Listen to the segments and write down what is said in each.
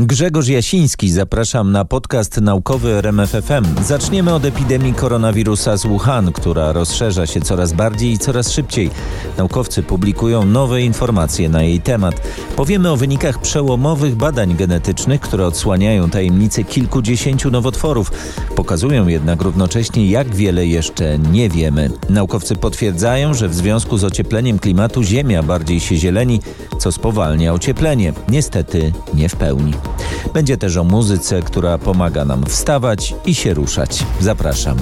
Grzegorz Jasiński, zapraszam na podcast naukowy RMFFM. Zaczniemy od epidemii koronawirusa z Wuhan, która rozszerza się coraz bardziej i coraz szybciej. Naukowcy publikują nowe informacje na jej temat. Powiemy o wynikach przełomowych badań genetycznych, które odsłaniają tajemnice kilkudziesięciu nowotworów. Pokazują jednak równocześnie, jak wiele jeszcze nie wiemy. Naukowcy potwierdzają, że w związku z ociepleniem klimatu Ziemia bardziej się zieleni, co spowalnia ocieplenie. Niestety nie w pełni. Będzie też o muzyce, która pomaga nam wstawać i się ruszać. Zapraszam.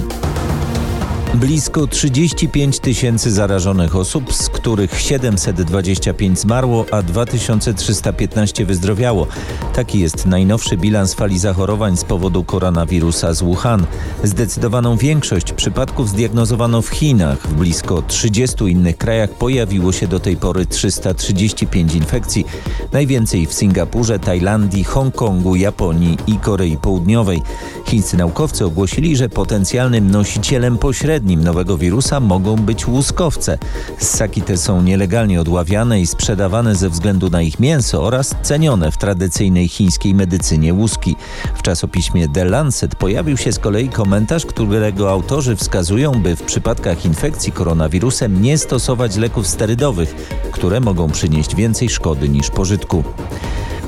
Blisko 35 tysięcy zarażonych osób, z których 725 zmarło, a 2315 wyzdrowiało. Taki jest najnowszy bilans fali zachorowań z powodu koronawirusa z Wuhan. Zdecydowaną większość przypadków zdiagnozowano w Chinach. W blisko 30 innych krajach pojawiło się do tej pory 335 infekcji. Najwięcej w Singapurze, Tajlandii, Hongkongu, Japonii i Korei Południowej. Chińscy naukowcy ogłosili, że potencjalnym nosicielem pośrednim pośrednim nowego wirusa mogą być łuskowce. Ssaki te są nielegalnie odławiane i sprzedawane ze względu na ich mięso oraz cenione w tradycyjnej chińskiej medycynie łuski. W czasopiśmie The Lancet pojawił się z kolei komentarz, którego autorzy wskazują, by w przypadkach infekcji koronawirusem nie stosować leków sterydowych, które mogą przynieść więcej szkody niż pożytku.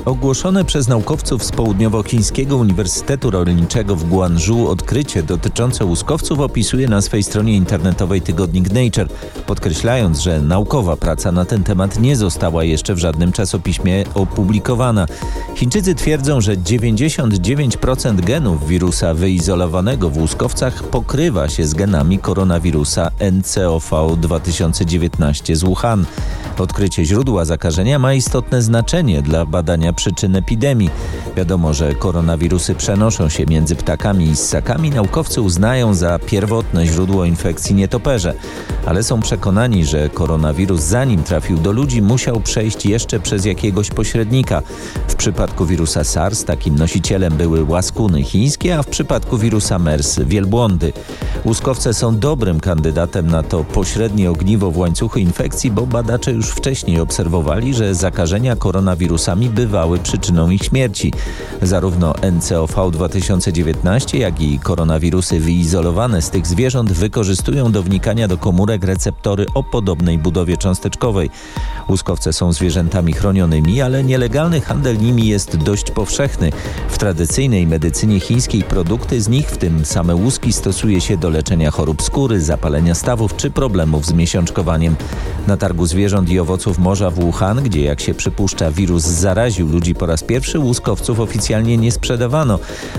Ogłoszone przez naukowców z Południowochińskiego Uniwersytetu Rolniczego w Guangzhou odkrycie dotyczące łuskowców opisuje na swej stronie internetowej tygodnik Nature, podkreślając, że naukowa praca na ten temat nie została jeszcze w żadnym czasopiśmie opublikowana. Chińczycy twierdzą, że 99% genów wirusa wyizolowanego w łuskowcach pokrywa się z genami koronawirusa NCOV 2019 z Wuhan. Odkrycie źródła zakażenia ma istotne znaczenie dla badania przyczyn epidemii. Wiadomo, że koronawirusy przenoszą się między ptakami i ssakami. Naukowcy uznają za pierwotne źródło infekcji nietoperze, ale są przekonani, że koronawirus zanim trafił do ludzi musiał przejść jeszcze przez jakiegoś pośrednika. W przypadku wirusa SARS takim nosicielem były łaskuny chińskie, a w przypadku wirusa MERS wielbłądy. Łuskowce są dobrym kandydatem na to pośrednie ogniwo w łańcuchu infekcji, bo badacze już wcześniej obserwowali, że zakażenia koronawirusami bywały przyczyną ich śmierci. Zarówno NCOV 2019, jak i koronawirusy wyizolowane z tych zwierząt wykorzystują do wnikania do komórek receptory o podobnej budowie cząsteczkowej. Łuskowce są zwierzętami chronionymi, ale nielegalny handel nimi jest dość powszechny. W tradycyjnej medycynie chińskiej produkty z nich, w tym same łuski, stosuje się do leczenia chorób skóry, zapalenia stawów czy problemów z miesiączkowaniem. Na targu zwierząt i owoców morza w Wuhan, gdzie jak się przypuszcza wirus zaraził ludzi po raz pierwszy, łuskowców oficjalnie nie sprzedawano.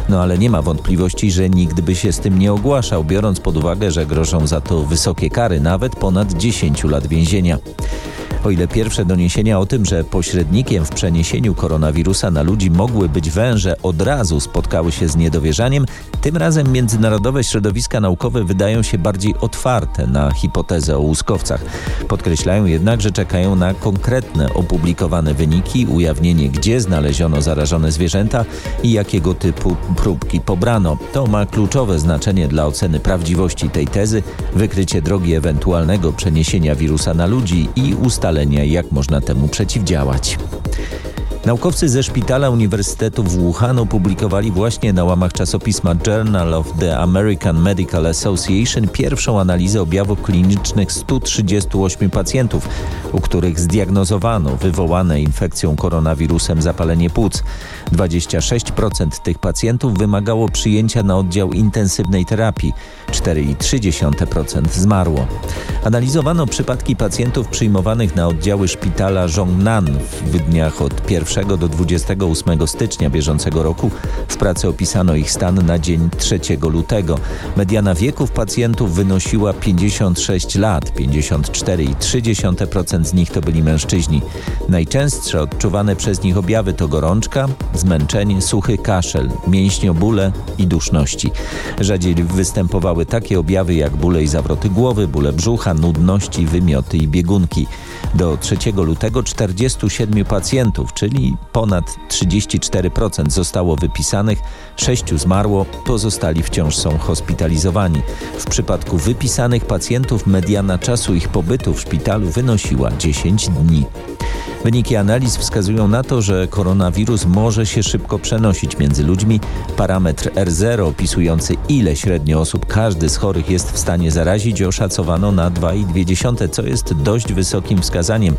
No ale nie ma wątpliwości, że nikt by się z tym nie ogłaszał, biorąc pod uwagę, że grożą za to wysokie kary, nawet ponad 10 lat więzienia. O ile pierwsze doniesienia o tym, że pośrednikiem w przeniesieniu koronawirusa na ludzi mogły być węże, od razu spotkały się z niedowierzaniem, tym razem międzynarodowe środowiska naukowe wydają się bardziej otwarte na hipotezę o łuskowcach. Podkreślają jednak, że czekają na konkretne opublikowane wyniki, ujawnienie gdzie znaleziono zarażone zwierzęta i jakiego typu próbki pobrano. To ma kluczowe znaczenie dla oceny prawdziwości tej tezy, wykrycie drogi ewentualnego przeniesienia wirusa na ludzi i ustalenia ustalenia, jak można temu przeciwdziałać. Naukowcy ze Szpitala Uniwersytetu w Wuhan opublikowali właśnie na łamach czasopisma Journal of the American Medical Association pierwszą analizę objawów klinicznych 138 pacjentów, u których zdiagnozowano wywołane infekcją koronawirusem zapalenie płuc. 26% tych pacjentów wymagało przyjęcia na oddział intensywnej terapii, 4,3% zmarło. Analizowano przypadki pacjentów przyjmowanych na oddziały szpitala Zhongnan w dniach od 1 1 do 28 stycznia bieżącego roku. W pracy opisano ich stan na dzień 3 lutego. Mediana wieków pacjentów wynosiła 56 lat, 54,3% z nich to byli mężczyźni. Najczęstsze odczuwane przez nich objawy to gorączka, zmęczenie, suchy kaszel, mięśniobóle i duszności. Rzadziej występowały takie objawy jak bóle i zawroty głowy, bóle brzucha, nudności, wymioty i biegunki. Do 3 lutego 47 pacjentów, czyli ponad 34% zostało wypisanych, 6 zmarło, pozostali wciąż są hospitalizowani. W przypadku wypisanych pacjentów mediana czasu ich pobytu w szpitalu wynosiła 10 dni. Wyniki analiz wskazują na to, że koronawirus może się szybko przenosić między ludźmi. Parametr R0 opisujący ile średnio osób każdy z chorych jest w stanie zarazić oszacowano na 2,2, co jest dość wysokim wskazaniem.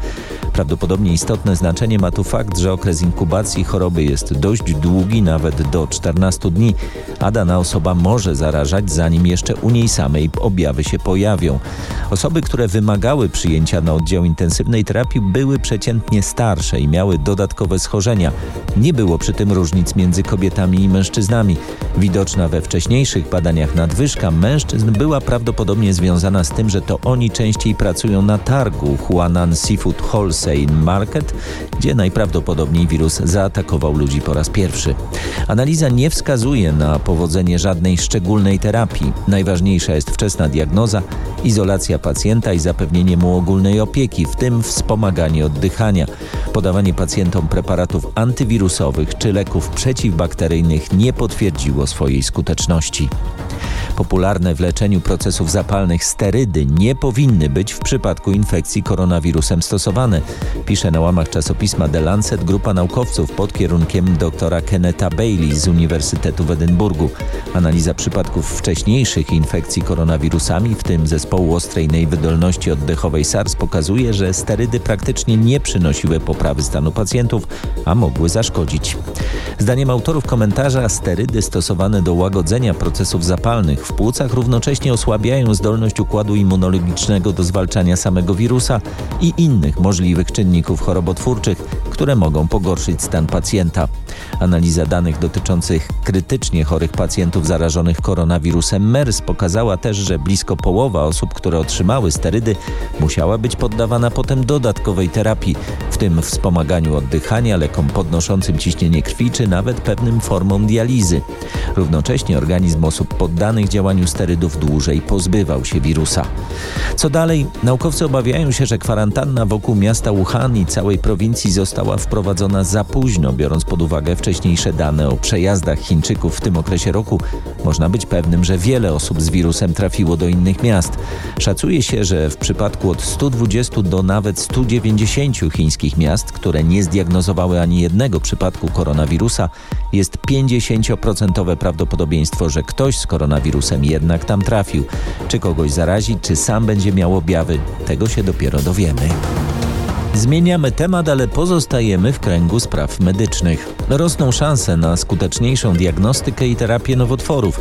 Prawdopodobnie istotne znaczenie ma tu fakt, że okres inkubacji choroby jest dość długi, nawet do 14 dni, a dana osoba może zarażać zanim jeszcze u niej samej objawy się pojawią. Osoby, które wymagały przyjęcia na oddział intensywnej terapii były przeciętnie starsze i miały dodatkowe schorzenia. Nie było przy tym różnic między kobietami i mężczyznami. Widoczna we wcześniejszych badaniach nadwyżka mężczyzn była prawdopodobnie związana z tym, że to oni częściej pracują na targu Huanan Seafood Wholesale Market, gdzie najprawdopodobniej wirus zaatakował ludzi po raz pierwszy. Analiza nie wskazuje na powodzenie żadnej szczególnej terapii. Najważniejsza jest wczesna diagnoza, izolacja pacjenta i zapewnienie mu ogólnej opieki, w tym wspomaganie oddychania. Podawanie pacjentom preparatów antywirusowych czy leków przeciwbakteryjnych nie potwierdziło swojej skuteczności. Popularne w leczeniu procesów zapalnych sterydy nie powinny być w przypadku infekcji koronawirusem stosowane, pisze na łamach czasopisma The Lancet grupa naukowców pod kierunkiem doktora Kenneta Bailey z Uniwersytetu w Edynburgu. Analiza przypadków wcześniejszych infekcji koronawirusami, w tym zespołu ostrej wydolności oddechowej SARS pokazuje, że sterydy praktycznie nie przynosiły poprawy stanu pacjentów, a mogły zaszkodzić. Zdaniem autorów komentarza sterydy stosowane do łagodzenia procesów zapalnych w płucach równocześnie osłabiają zdolność układu immunologicznego do zwalczania samego wirusa i innych możliwych czynników chorobotwórczych, które mogą pogorszyć stan pacjenta. Analiza danych dotyczących krytycznie chorych pacjentów zarażonych koronawirusem MERS pokazała też, że blisko połowa osób, które otrzymały sterydy, musiała być poddawana potem dodatkowej terapii, w tym wspomaganiu oddychania, lekom podnoszącym ciśnienie krwi czy nawet pewnym formom dializy. Równocześnie organizm osób poddanych działaniu sterydów dłużej pozbywał się wirusa. Co dalej? Naukowcy obawiają się, że kwarantanna wokół miasta Wuhan i całej prowincji została wprowadzona za późno, biorąc pod uwagę wcześniejsze dane o przejazdach Chińczyków w tym okresie roku. Można być pewnym, że wiele osób z wirusem trafiło do innych miast. Szacuje się, że w przypadku od 120 do nawet 190 chińskich miast, które nie zdiagnozowały ani jednego przypadku koronawirusa, jest 50% prawdopodobieństwo, że ktoś z koronawirusem jednak tam trafił. Czy kogoś zarazi, czy sam będzie miał objawy, tego się dopiero dowiemy. Zmieniamy temat, ale pozostajemy w kręgu spraw medycznych. Rosną szanse na skuteczniejszą diagnostykę i terapię nowotworów.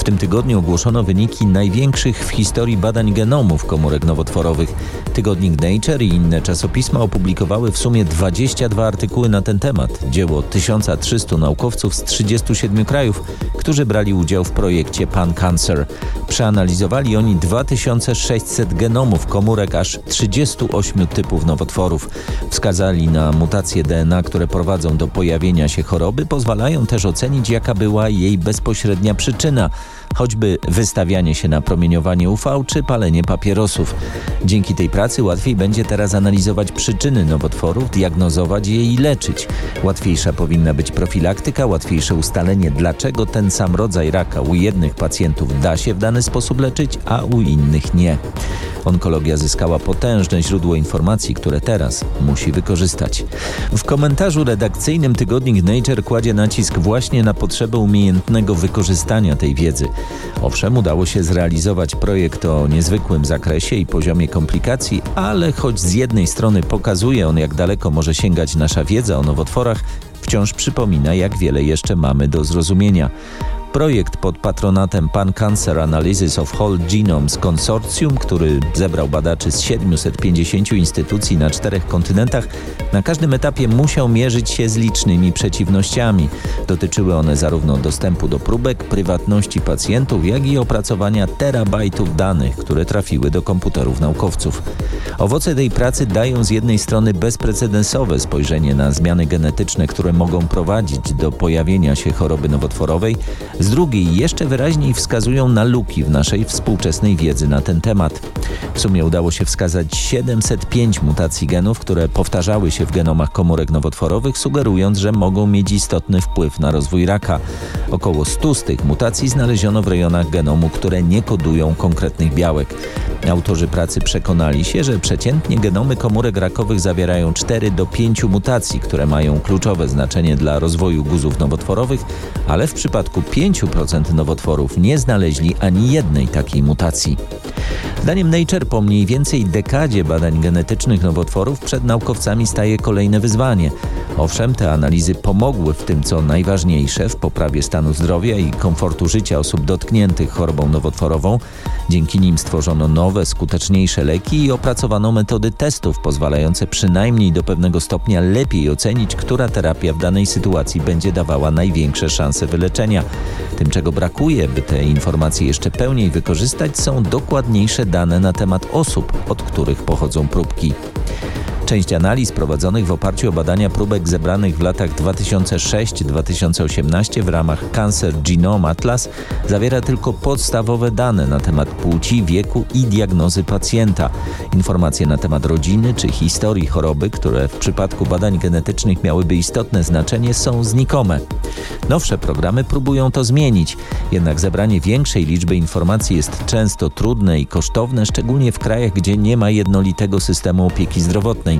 W tym tygodniu ogłoszono wyniki największych w historii badań genomów komórek nowotworowych. Tygodnik Nature i inne czasopisma opublikowały w sumie 22 artykuły na ten temat. Dzieło 1300 naukowców z 37 krajów, którzy brali udział w projekcie Pan Cancer. Przeanalizowali oni 2600 genomów komórek aż 38 typów nowotworów. Wskazali na mutacje DNA, które prowadzą do pojawienia się choroby, pozwalają też ocenić, jaka była jej bezpośrednia przyczyna choćby wystawianie się na promieniowanie UV czy palenie papierosów. Dzięki tej pracy łatwiej będzie teraz analizować przyczyny nowotworów, diagnozować je i leczyć. Łatwiejsza powinna być profilaktyka, łatwiejsze ustalenie, dlaczego ten sam rodzaj raka u jednych pacjentów da się w dany sposób leczyć, a u innych nie. Onkologia zyskała potężne źródło informacji, które teraz musi wykorzystać. W komentarzu redakcyjnym tygodnik Nature kładzie nacisk właśnie na potrzebę umiejętnego wykorzystania tej wiedzy. Owszem, udało się zrealizować projekt o niezwykłym zakresie i poziomie komplikacji, ale choć z jednej strony pokazuje on, jak daleko może sięgać nasza wiedza o nowotworach, wciąż przypomina, jak wiele jeszcze mamy do zrozumienia. Projekt pod patronatem Pan Cancer Analysis of Whole Genomes Consortium, który zebrał badaczy z 750 instytucji na czterech kontynentach, na każdym etapie musiał mierzyć się z licznymi przeciwnościami. Dotyczyły one zarówno dostępu do próbek, prywatności pacjentów, jak i opracowania terabajtów danych, które trafiły do komputerów naukowców. Owoce tej pracy dają z jednej strony bezprecedensowe spojrzenie na zmiany genetyczne, które mogą prowadzić do pojawienia się choroby nowotworowej, z drugiej jeszcze wyraźniej wskazują na luki w naszej współczesnej wiedzy na ten temat. W sumie udało się wskazać 705 mutacji genów, które powtarzały się w genomach komórek nowotworowych, sugerując, że mogą mieć istotny wpływ na rozwój raka. Około 100 z tych mutacji znaleziono w rejonach genomu, które nie kodują konkretnych białek. Autorzy pracy przekonali się, że przeciętnie genomy komórek rakowych zawierają 4 do 5 mutacji, które mają kluczowe znaczenie dla rozwoju guzów nowotworowych, ale w przypadku 5% nowotworów nie znaleźli ani jednej takiej mutacji. Zdaniem Nature po mniej więcej dekadzie badań genetycznych nowotworów przed naukowcami staje kolejne wyzwanie. Owszem, te analizy pomogły w tym, co najważniejsze, w poprawie stanu zdrowia i komfortu życia osób dotkniętych chorobą nowotworową. Dzięki nim stworzono nowe, skuteczniejsze leki i opracowano metody testów pozwalające przynajmniej do pewnego stopnia lepiej ocenić, która terapia w danej sytuacji będzie dawała największe szanse wyleczenia. Tym, czego brakuje, by te informacje jeszcze pełniej wykorzystać, są dokładniejsze dane na temat osób, od których pochodzą próbki. Część analiz prowadzonych w oparciu o badania próbek zebranych w latach 2006-2018 w ramach Cancer Genome Atlas zawiera tylko podstawowe dane na temat płci, wieku i diagnozy pacjenta. Informacje na temat rodziny czy historii choroby, które w przypadku badań genetycznych miałyby istotne znaczenie, są znikome. Nowsze programy próbują to zmienić, jednak zebranie większej liczby informacji jest często trudne i kosztowne, szczególnie w krajach, gdzie nie ma jednolitego systemu opieki zdrowotnej.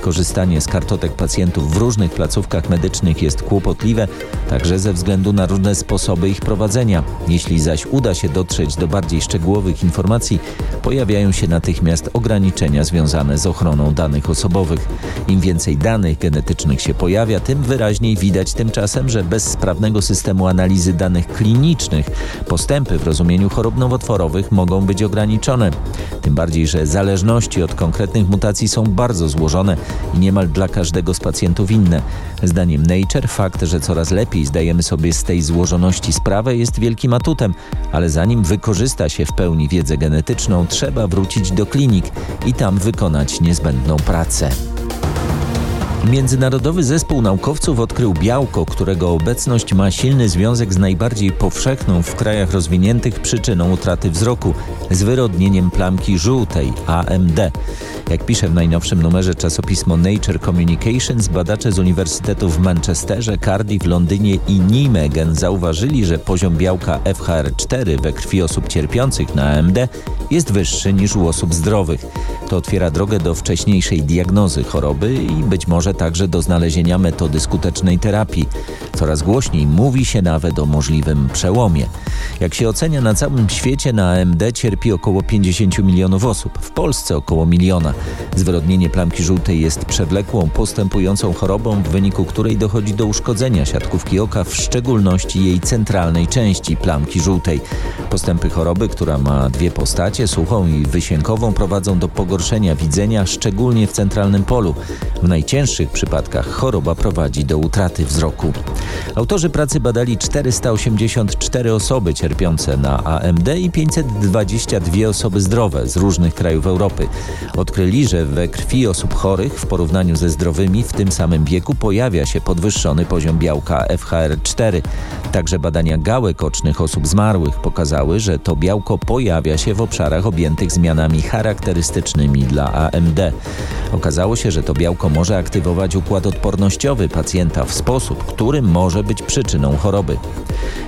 Korzystanie z kartotek pacjentów w różnych placówkach medycznych jest kłopotliwe, także ze względu na różne sposoby ich prowadzenia. Jeśli zaś uda się dotrzeć do bardziej szczegółowych informacji, pojawiają się natychmiast ograniczenia związane z ochroną danych osobowych. Im więcej danych genetycznych się pojawia, tym wyraźniej widać tymczasem, że bez sprawnego systemu analizy danych klinicznych postępy w rozumieniu chorób nowotworowych mogą być ograniczone. Tym bardziej, że zależności od konkretnych mutacji są bardzo złożone i niemal dla każdego z pacjentów inne. Zdaniem Nature fakt, że coraz lepiej zdajemy sobie z tej złożoności sprawę jest wielkim atutem, ale zanim wykorzysta się w pełni wiedzę genetyczną, trzeba wrócić do klinik i tam wykonać niezbędną pracę. Międzynarodowy zespół naukowców odkrył białko, którego obecność ma silny związek z najbardziej powszechną w krajach rozwiniętych przyczyną utraty wzroku zwyrodnieniem plamki żółtej AMD. Jak pisze w najnowszym numerze czasopismo Nature Communications, badacze z uniwersytetów w Manchesterze, Cardiff, Londynie i Nijmegen zauważyli, że poziom białka FHR4 we krwi osób cierpiących na AMD jest wyższy niż u osób zdrowych. To otwiera drogę do wcześniejszej diagnozy choroby i być może także do znalezienia metody skutecznej terapii. Coraz głośniej mówi się nawet o możliwym przełomie. Jak się ocenia, na całym świecie na AMD cierpi około 50 milionów osób, w Polsce około miliona. Zwyrodnienie plamki żółtej jest przewlekłą, postępującą chorobą, w wyniku której dochodzi do uszkodzenia siatkówki oka, w szczególności jej centralnej części plamki żółtej. Postępy choroby, która ma dwie postacie, suchą i wysiękową, prowadzą do pogorszenia widzenia, szczególnie w centralnym polu. W najcięższych przypadkach choroba prowadzi do utraty wzroku. Autorzy pracy badali 484 osoby cierpiące na AMD i 522 osoby zdrowe z różnych krajów Europy. Odkryli, że we krwi osób chorych w porównaniu ze zdrowymi w tym samym wieku pojawia się podwyższony poziom białka FHR4. Także badania gałek ocznych osób zmarłych pokazały, że to białko pojawia się w obszarach objętych zmianami charakterystycznymi dla AMD. Okazało się, że to białko może aktywować układ odpornościowy pacjenta w sposób, który może być przyczyną choroby.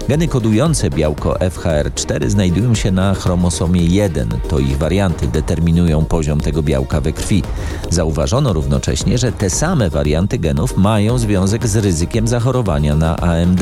Geny kodujące białko FHR4 znajdują się na chromosomie 1. To ich warianty determinują poziom tego białka we krwi. Zauważono równocześnie, że te same warianty genów mają związek z ryzykiem zachorowania na AMD.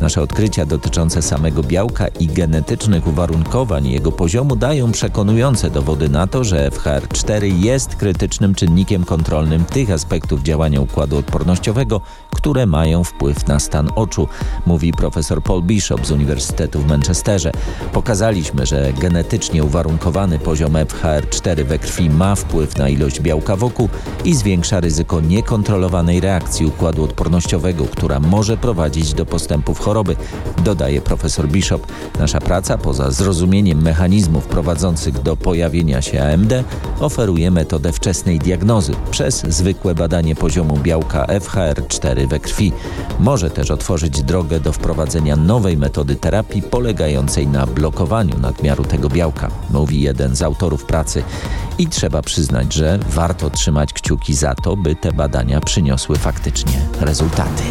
Nasze odkrycia dotyczące samego białka i genetycznych uwarunkowań jego poziomu dają przekonujące dowody na to, że FHR4 jest krytycznym czynnikiem kontrolnym tych aspektów działania układu odpornościowego, które mają wpływ na stan oczu, mówi profesor Paul Bishop z Uniwersytetu w Manchesterze. Pokazaliśmy, że genetycznie uwarunkowany poziom FHR4 we krwi ma wpływ na ilość białka wokół i zwiększa ryzyko niekontrolowanej reakcji układu odpornościowego, która może prowadzić do postępów choroby, dodaje profesor Bishop. Nasza praca, poza zrozumieniem mechanizmów prowadzących do pojawienia się AMD, oferuje metodę wczesnej diagnozy przez zwykłe badanie poziomu białka FHR4 we krwi. Może też otworzyć drogę do wprowadzenia nowej metody terapii polegającej na blokowaniu nadmiaru tego białka, mówi jeden z autorów pracy. I trzeba przyznać, że warto trzymać kciuki za to, by te badania przyniosły faktycznie rezultaty.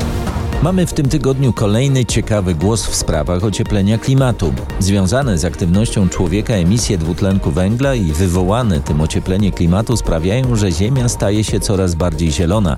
Mamy w tym tygodniu kolejny ciekawy głos w sprawach ocieplenia klimatu. Związane z aktywnością człowieka emisje dwutlenku węgla i wywołane tym ocieplenie klimatu sprawiają, że Ziemia staje się coraz bardziej zielona.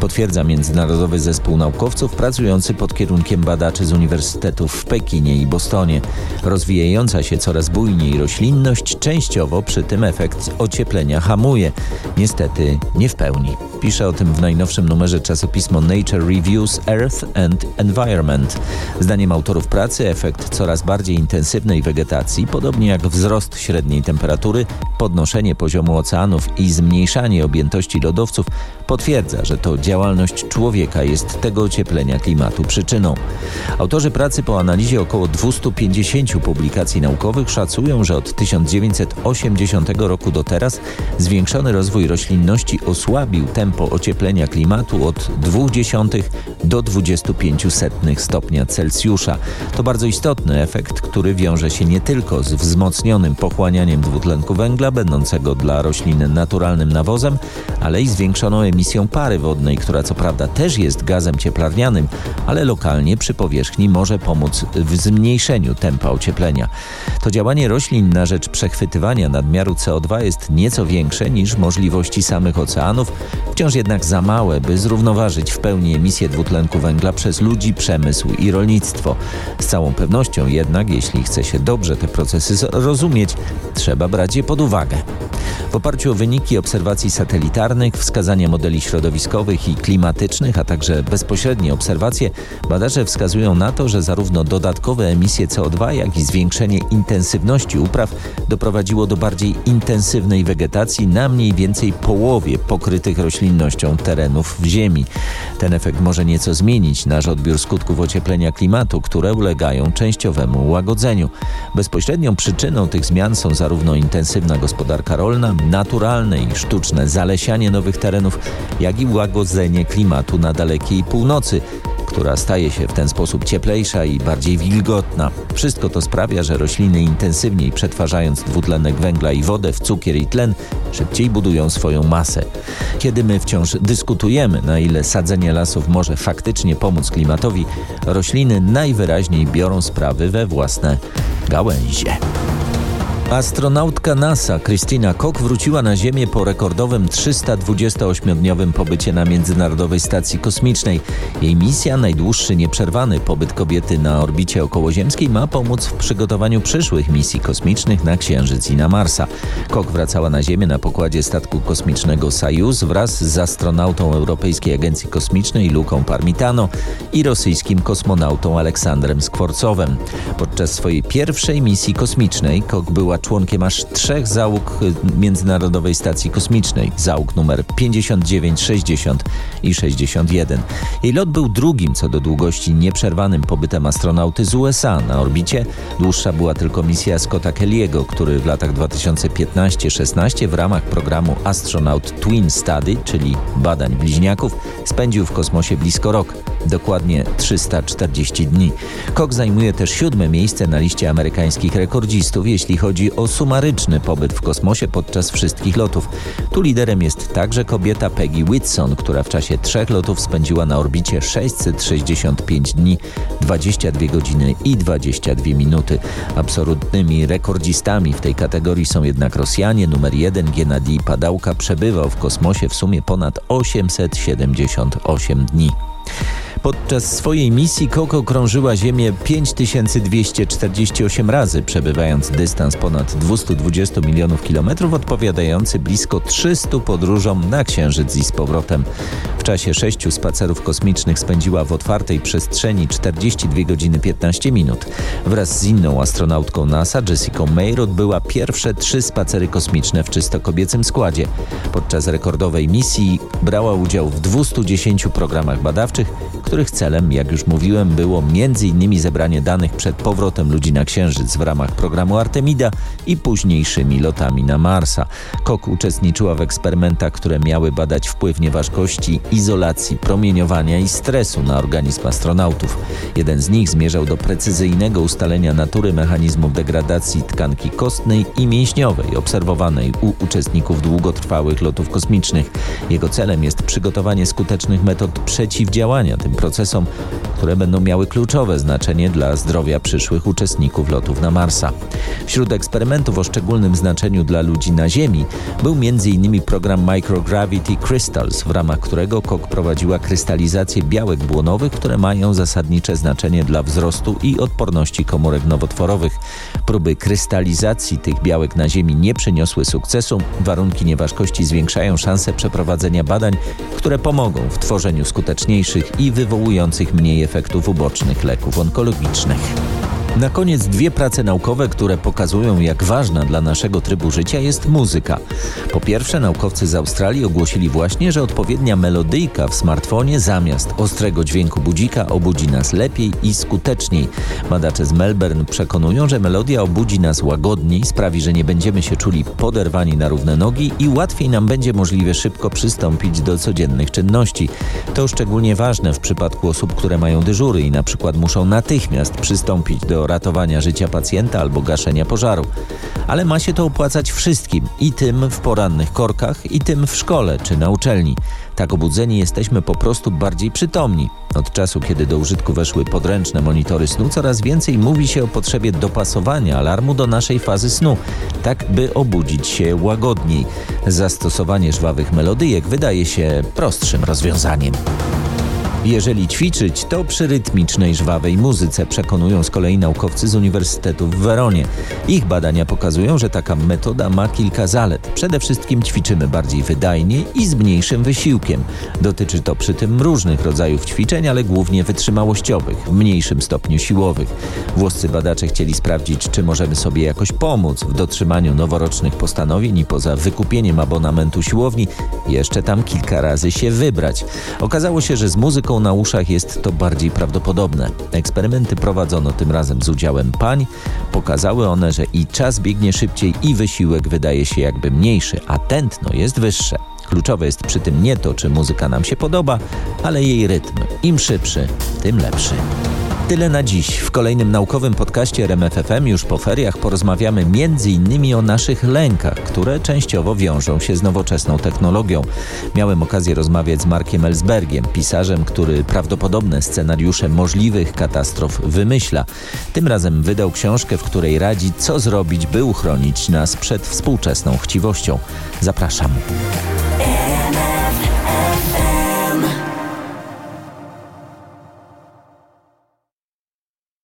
Potwierdza Międzynarodowy Zespół Naukowców pracujący pod kierunkiem badaczy z uniwersytetów w Pekinie i Bostonie. Rozwijająca się coraz bujniej roślinność częściowo przy tym efekt ocieplenia hamuje. Niestety nie w pełni. Pisze o tym w najnowszym numerze czasopismo Nature Reviews Earth and Environment. Zdaniem autorów pracy efekt coraz bardziej intensywnej wegetacji, podobnie jak wzrost średniej temperatury, podnoszenie poziomu oceanów i zmniejszanie objętości lodowców potwierdza, że to działalność człowieka jest tego ocieplenia klimatu przyczyną. Autorzy pracy po analizie około 250 publikacji naukowych szacują, że od 1980 roku do teraz zwiększony rozwój roślinności osłabił tempo ocieplenia klimatu od 0,2 do 25 stopnia Celsjusza. To bardzo istotny efekt, który wiąże się nie tylko z wzmocnionym pochłanianiem dwutlenku węgla, będącego dla roślin naturalnym nawozem, ale i zwiększoną emisją pary wodnej, która co prawda też jest gazem cieplarnianym, ale lokalnie przy powierzchni może pomóc w zmniejszeniu tempa ocieplenia. To działanie roślin na rzecz przechwytywania nadmiaru CO2 jest nieco większe niż możliwości samych oceanów, wciąż jednak za małe, by zrównoważyć w pełni emisję dwutlenku węgla przez ludzi, przemysł i rolnictwo. Z całą pewnością jednak, jeśli chce się dobrze te procesy zrozumieć, trzeba brać je pod uwagę. W oparciu o wyniki obserwacji satelitarnych, wskazania modeli środowiskowych i klimatycznych, a także bezpośrednie obserwacje, badacze wskazują na to, że zarówno dodatkowe emisje CO2, jak i zwiększenie intensywności upraw doprowadziło do bardziej intensywnej wegetacji na mniej więcej połowie pokrytych roślinnością terenów w Ziemi. Ten efekt może nieco zmienić nasz odbiór skutków ocieplenia klimatu, które ulegają częściowemu łagodzeniu. Bezpośrednią przyczyną tych zmian są zarówno intensywna gospodarka rolna, naturalne i sztuczne zalesianie nowych terenów, jak i łagodzenie klimatu na dalekiej północy, która staje się w ten sposób cieplejsza i bardziej wilgotna. Wszystko to sprawia, że rośliny intensywniej przetwarzając dwutlenek węgla i wodę w cukier i tlen, szybciej budują swoją masę. Kiedy my wciąż dyskutujemy, na ile sadzenie lasów może faktycznie pomóc klimatowi, rośliny najwyraźniej biorą sprawy we własne gałęzie. Astronautka NASA Christina Koch wróciła na Ziemię po rekordowym 328-dniowym pobycie na Międzynarodowej Stacji Kosmicznej. Jej misja, najdłuższy nieprzerwany pobyt kobiety na orbicie okołoziemskiej, ma pomóc w przygotowaniu przyszłych misji kosmicznych na Księżyc i na Marsa. Koch wracała na Ziemię na pokładzie statku kosmicznego Sojus wraz z astronautą Europejskiej Agencji Kosmicznej Luką Parmitano i rosyjskim kosmonautą Aleksandrem Skworcowem. Podczas swojej pierwszej misji kosmicznej Koch była członkiem aż trzech załóg Międzynarodowej Stacji Kosmicznej, załóg numer 59, 60 i 61. Jej lot był drugim co do długości nieprzerwanym pobytem astronauty z USA na orbicie. Dłuższa była tylko misja Scotta Kelly'ego, który w latach 2015-16 w ramach programu Astronaut Twin Study, czyli badań bliźniaków, spędził w kosmosie blisko rok, dokładnie 340 dni. Kok zajmuje też siódme miejsce na liście amerykańskich rekordzistów, jeśli chodzi o sumaryczny pobyt w kosmosie podczas wszystkich lotów. Tu liderem jest także kobieta Peggy Whitson, która w czasie trzech lotów spędziła na orbicie 665 dni, 22 godziny i 22 minuty. Absolutnymi rekordzistami w tej kategorii są jednak Rosjanie. Numer jeden Gennady Padałka przebywał w kosmosie w sumie ponad 878 dni. Podczas swojej misji Koko krążyła Ziemię 5248 razy, przebywając dystans ponad 220 milionów kilometrów, odpowiadający blisko 300 podróżom na Księżyc i z powrotem. W czasie sześciu spacerów kosmicznych spędziła w otwartej przestrzeni 42 godziny 15 minut. Wraz z inną astronautką NASA, Jessica May, odbyła pierwsze trzy spacery kosmiczne w czysto kobiecym składzie. Podczas rekordowej misji brała udział w 210 programach badawczych, których celem, jak już mówiłem, było m.in. zebranie danych przed powrotem ludzi na Księżyc w ramach programu Artemida i późniejszymi lotami na Marsa. Kok uczestniczyła w eksperymentach, które miały badać wpływ nieważkości, izolacji, promieniowania i stresu na organizm astronautów. Jeden z nich zmierzał do precyzyjnego ustalenia natury mechanizmów degradacji tkanki kostnej i mięśniowej obserwowanej u uczestników długotrwałych lotów kosmicznych. Jego celem jest przygotowanie skutecznych metod przeciwdziałania tym procesom, które będą miały kluczowe znaczenie dla zdrowia przyszłych uczestników lotów na Marsa. Wśród eksperymentów o szczególnym znaczeniu dla ludzi na Ziemi był m.in. program Microgravity Crystals, w ramach którego KOK prowadziła krystalizację białek błonowych, które mają zasadnicze znaczenie dla wzrostu i odporności komórek nowotworowych. Próby krystalizacji tych białek na Ziemi nie przyniosły sukcesu. Warunki nieważkości zwiększają szanse przeprowadzenia badań, które pomogą w tworzeniu skuteczniejszych i wywołujących mniej efektów ubocznych leków onkologicznych. Na koniec dwie prace naukowe, które pokazują, jak ważna dla naszego trybu życia jest muzyka. Po pierwsze, naukowcy z Australii ogłosili właśnie, że odpowiednia melodyjka w smartfonie zamiast ostrego dźwięku budzika obudzi nas lepiej i skuteczniej. Badacze z Melbourne przekonują, że melodia obudzi nas łagodniej, sprawi, że nie będziemy się czuli poderwani na równe nogi i łatwiej nam będzie możliwie szybko przystąpić do codziennych czynności. To szczególnie ważne w przypadku osób, które mają dyżury i na przykład muszą natychmiast przystąpić do ratowania życia pacjenta albo gaszenia pożaru. Ale ma się to opłacać wszystkim, i tym w porannych korkach, i tym w szkole czy na uczelni. Tak obudzeni jesteśmy po prostu bardziej przytomni. Od czasu, kiedy do użytku weszły podręczne monitory snu, coraz więcej mówi się o potrzebie dopasowania alarmu do naszej fazy snu, tak by obudzić się łagodniej. Zastosowanie żwawych melodyjek wydaje się prostszym rozwiązaniem. Jeżeli ćwiczyć, to przy rytmicznej, żwawej muzyce, przekonują z kolei naukowcy z Uniwersytetu w Weronie. Ich badania pokazują, że taka metoda ma kilka zalet. Przede wszystkim ćwiczymy bardziej wydajnie i z mniejszym wysiłkiem. Dotyczy to przy tym różnych rodzajów ćwiczeń, ale głównie wytrzymałościowych, w mniejszym stopniu siłowych. Włoscy badacze chcieli sprawdzić, czy możemy sobie jakoś pomóc w dotrzymaniu noworocznych postanowień i poza wykupieniem abonamentu siłowni jeszcze tam kilka razy się wybrać. Okazało się, że z muzyką na uszach jest to bardziej prawdopodobne. Eksperymenty prowadzono tym razem z udziałem pań. Pokazały one, że i czas biegnie szybciej i wysiłek wydaje się jakby mniejszy, a tętno jest wyższe. Kluczowe jest przy tym nie to, czy muzyka nam się podoba, ale jej rytm. Im szybszy, tym lepszy. Tyle na dziś. W kolejnym naukowym podcaście RMFFM już po feriach porozmawiamy m.in. o naszych lękach, które częściowo wiążą się z nowoczesną technologią. Miałem okazję rozmawiać z Markiem Ellsbergiem, pisarzem, który prawdopodobne scenariusze możliwych katastrof wymyśla. Tym razem wydał książkę, w której radzi, co zrobić, by uchronić nas przed współczesną chciwością. Zapraszam.